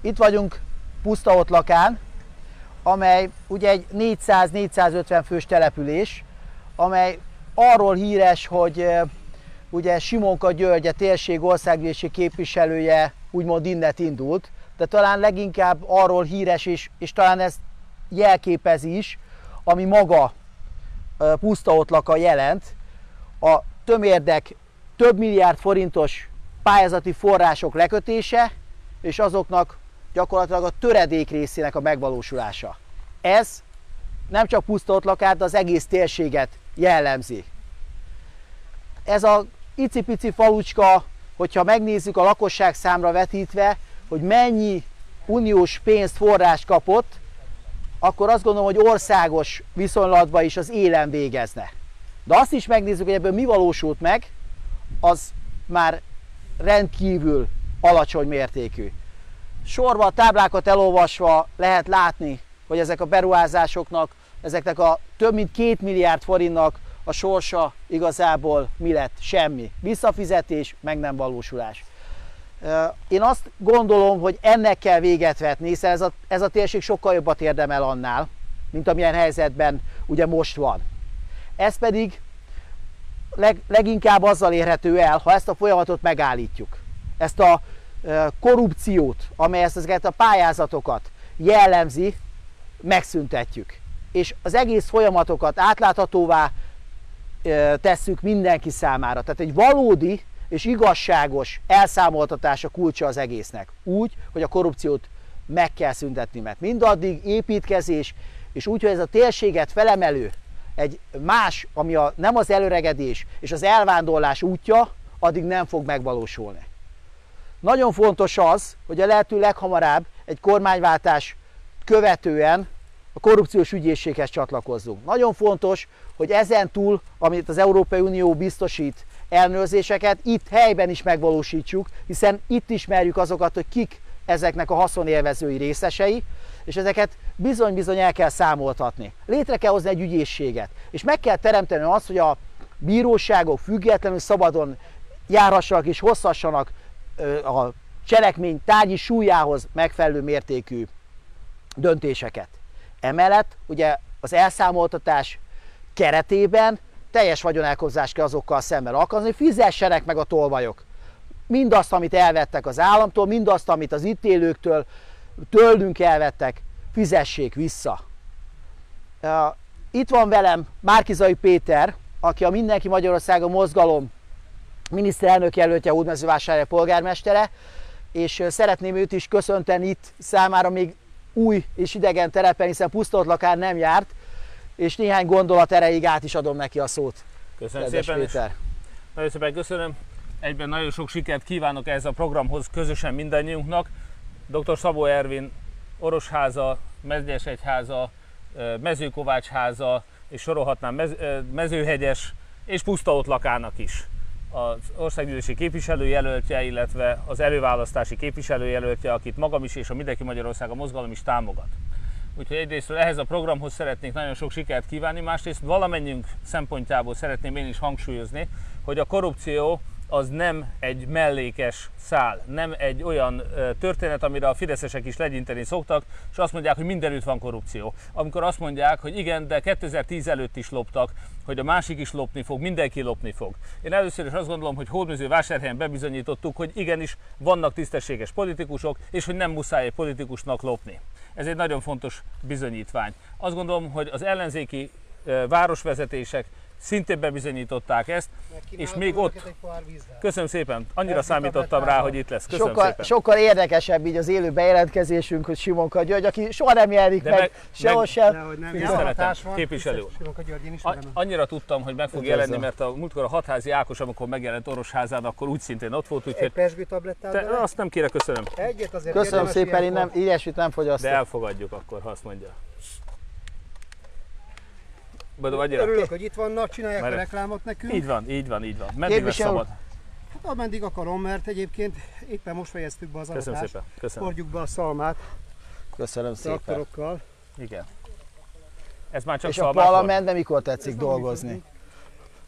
itt vagyunk Pusztaotlakán, amely ugye egy 400-450 fős település, amely arról híres, hogy ugye Simonka György, a térség országgyűlési képviselője úgymond innet indult, de talán leginkább arról híres is, és talán ez jelképezi is, ami maga pusztaotlaka jelent, a tömérdek több milliárd forintos pályázati források lekötése, és azoknak gyakorlatilag a töredék részének a megvalósulása. Ez nem csak pusztaotlakát, de az egész térséget jellemzi. Ez a icipici falucska, hogyha megnézzük a lakosság számra vetítve, hogy mennyi uniós pénzt, forrás kapott, akkor azt gondolom, hogy országos viszonylatban is az élen végezne. De azt is megnézzük, hogy ebből mi valósult meg, az már rendkívül alacsony mértékű. Sorba a táblákat elolvasva lehet látni, hogy ezek a beruházásoknak, ezeknek a több mint két milliárd forintnak a sorsa igazából mi lett? Semmi. Visszafizetés, meg nem valósulás. Én azt gondolom, hogy ennek kell véget vetni, hiszen ez a, ez a térség sokkal jobbat érdemel annál, mint amilyen helyzetben ugye most van. Ez pedig leg, leginkább azzal érhető el, ha ezt a folyamatot megállítjuk. Ezt a korrupciót, amely ezeket a pályázatokat jellemzi, megszüntetjük. És az egész folyamatokat átláthatóvá tesszük mindenki számára. Tehát egy valódi és igazságos elszámoltatás a kulcsa az egésznek. Úgy, hogy a korrupciót meg kell szüntetni, mert mindaddig építkezés, és úgy, hogy ez a térséget felemelő, egy más, ami a, nem az előregedés és az elvándorlás útja, addig nem fog megvalósulni. Nagyon fontos az, hogy a lehető leghamarabb egy kormányváltás követően a korrupciós ügyészséghez csatlakozzunk. Nagyon fontos, hogy ezen túl, amit az Európai Unió biztosít ellenőrzéseket, itt helyben is megvalósítsuk, hiszen itt ismerjük azokat, hogy kik ezeknek a haszonélvezői részesei, és ezeket bizony-bizony el kell számoltatni. Létre kell hozni egy ügyészséget, és meg kell teremteni azt, hogy a bíróságok függetlenül szabadon járhassanak és hozhassanak a cselekmény tárgyi súlyához megfelelő mértékű döntéseket. Emellett ugye az elszámoltatás keretében teljes vagyonelkozzást kell azokkal szemben alkalmazni, fizessenek meg a tolvajok. Mindazt, amit elvettek az államtól, mindazt, amit az itt élőktől, tőlünk elvettek, fizessék vissza. Itt van velem Márkizai Péter, aki a Mindenki Magyarországon mozgalom miniszterelnök jelöltje, Hódmezővásárhely polgármestere, és szeretném őt is köszönteni itt számára még új és idegen terepen, hiszen Pusztotlakán nem járt, és néhány gondolat erejéig át is adom neki a szót. Köszönöm Kedves szépen. Péter. Nagyon szépen köszönöm. Egyben nagyon sok sikert kívánok ehhez a programhoz közösen mindannyiunknak. Dr. Szabó Ervin, Orosháza, Mezgyesegyháza, Mezőkovácsháza, és sorolhatnám mez, Mezőhegyes és Pusztaotlakának is az országgyűlési képviselőjelöltje, illetve az előválasztási képviselőjelöltje, akit magam is és a Mindenki Magyarország a mozgalom is támogat. Úgyhogy egyrészt ehhez a programhoz szeretnék nagyon sok sikert kívánni, másrészt valamennyünk szempontjából szeretném én is hangsúlyozni, hogy a korrupció az nem egy mellékes szál, nem egy olyan történet, amire a fideszesek is legyinteni szoktak, és azt mondják, hogy mindenütt van korrupció. Amikor azt mondják, hogy igen, de 2010 előtt is loptak, hogy a másik is lopni fog, mindenki lopni fog. Én először is azt gondolom, hogy Hódműző vásárhelyen bebizonyítottuk, hogy igenis vannak tisztességes politikusok, és hogy nem muszáj egy politikusnak lopni. Ez egy nagyon fontos bizonyítvány. Azt gondolom, hogy az ellenzéki városvezetések szintén bebizonyították ezt, és még ott... Köszönöm szépen, annyira számítottam rá, hogy itt lesz. Köszönöm sokkal, szépen. sokkal érdekesebb így az élő bejelentkezésünk, hogy Simonka György, aki soha nem jelenik meg, meg, sehol sem. Tiszteletem, képviselő. Annyira tudtam, hogy meg fog Üdvözlöm. jelenni, mert a múltkor a hatházi Ákos, amikor megjelent Orosházán, akkor úgy szintén ott volt, úgyhogy... Egy te, azt nem kérek, köszönöm. Egyet azért Köszönöm szépen, én nem, ilyesmit nem fogyasztok. De elfogadjuk akkor, ha azt mondja. Annyira? Örülök, hogy itt vannak, csinálják mert a reklámot nekünk. Így van, így van, így van. Meddig lesz szabad? Hát ameddig akarom, mert egyébként éppen most fejeztük be az Köszönöm adatást. szépen. Köszönöm. Hordjuk be a szalmát. Köszönöm szépen. Traktorokkal. Igen. Ez már csak És a parlamentben mikor tetszik Ez dolgozni?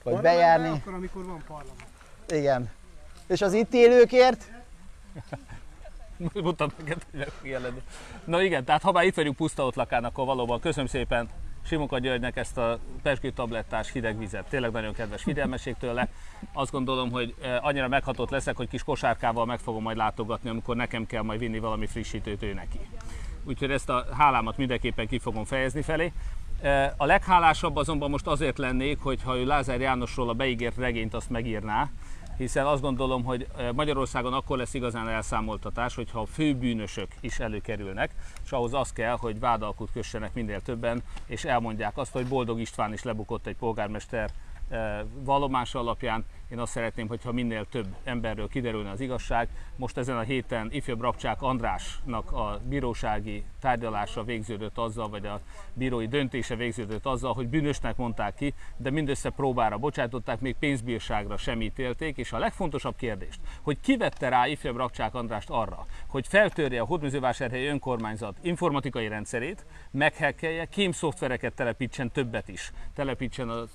Vagy bejárni? Akkor, amikor van parlament. Igen. És az itt élőkért? Mutat neked, hogy. Na igen, tehát ha már itt vagyunk puszta ott lakán, akkor valóban köszönöm szépen Simonka Györgynek ezt a pesgő tablettás hideg vizet. Tényleg nagyon kedves figyelmesség tőle. Azt gondolom, hogy eh, annyira meghatott leszek, hogy kis kosárkával meg fogom majd látogatni, amikor nekem kell majd vinni valami frissítőt ő neki. Úgyhogy ezt a hálámat mindenképpen ki fogom fejezni felé. Eh, a leghálásabb azonban most azért lennék, hogy ha ő Lázár Jánosról a beígért regényt azt megírná, hiszen azt gondolom, hogy Magyarországon akkor lesz igazán elszámoltatás, hogyha a főbűnösök is előkerülnek, és ahhoz az kell, hogy vádalkut kössenek minél többen, és elmondják azt, hogy Boldog István is lebukott egy polgármester vallomása alapján. Én azt szeretném, hogyha minél több emberről kiderülne az igazság. Most ezen a héten ifjabb Rapcsák Andrásnak a bírósági tárgyalása végződött azzal, vagy a bírói döntése végződött azzal, hogy bűnösnek mondták ki, de mindössze próbára bocsátották, még pénzbírságra sem ítélték, és a legfontosabb kérdést, hogy ki vette rá ifjabb Rapcsák Andrást arra, hogy feltörje a Hódműzővásárhelyi önkormányzat informatikai rendszerét, meghekkelje, kémszoftvereket telepítsen többet is, telepítsen az,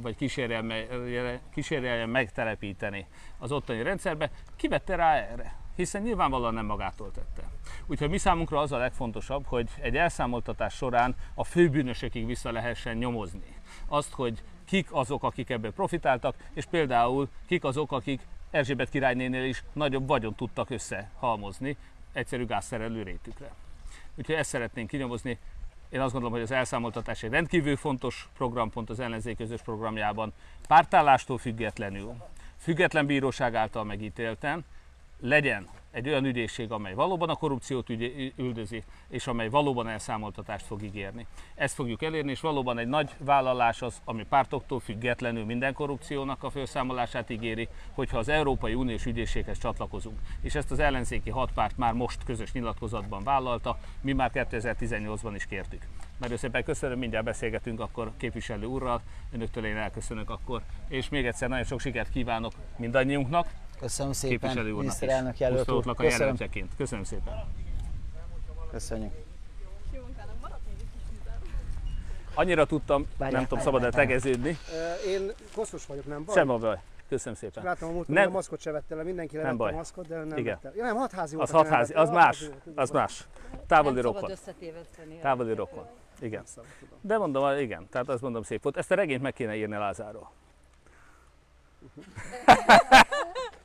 vagy kísérelje, kísérelje megtelepíteni az ottani rendszerbe, ki vette rá erre? hiszen nyilvánvalóan nem magától tette. Úgyhogy mi számunkra az a legfontosabb, hogy egy elszámoltatás során a főbűnösökig vissza lehessen nyomozni. Azt, hogy kik azok, akik ebből profitáltak, és például kik azok, akik Erzsébet királynénél is nagyobb vagyon tudtak összehalmozni egyszerű gázszerelő rétükre. Úgyhogy ezt szeretnénk kinyomozni. Én azt gondolom, hogy az elszámoltatás egy rendkívül fontos programpont az ellenzék közös programjában. Pártállástól függetlenül, független bíróság által megítélten, legyen egy olyan ügyészség, amely valóban a korrupciót üldözi, és amely valóban elszámoltatást fog ígérni. Ezt fogjuk elérni, és valóban egy nagy vállalás az, ami pártoktól függetlenül minden korrupciónak a felszámolását ígéri, hogyha az Európai Uniós ügyészséghez csatlakozunk. És ezt az ellenzéki hat párt már most közös nyilatkozatban vállalta, mi már 2018-ban is kértük. Nagyon szépen köszönöm, mindjárt beszélgetünk akkor képviselő úrral, önöktől én elköszönök akkor, és még egyszer nagyon sok sikert kívánok mindannyiunknak, Köszönöm szépen, képviselő úrnak miniszterelnök jelölt úr. a Köszönöm. Köszönöm szépen. Köszönjük. Annyira tudtam, Várjál, nem tudom, szabad-e tegeződni. Én koszos vagyok, nem baj? Sem a baj. Köszönöm szépen. Látom, a múlt Nem. a maszkot se vette le, mindenki levette baj. a maszkot, de nem Igen. vette. Ja, nem, hatházi volt. Az hatházi, az más, az más. Távoli rokon. Távoli rokon. Igen. De mondom, igen, tehát azt mondom szép volt. Ezt a regényt meg kéne írni Lázárról.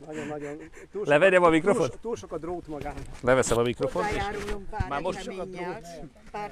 Nagyon-nagyon. Túl sok- Leverjem a túl mikrofont? sok- Túl sok a drót magán. Leveszem a mikrofont. pár Már most eseménnyel, pár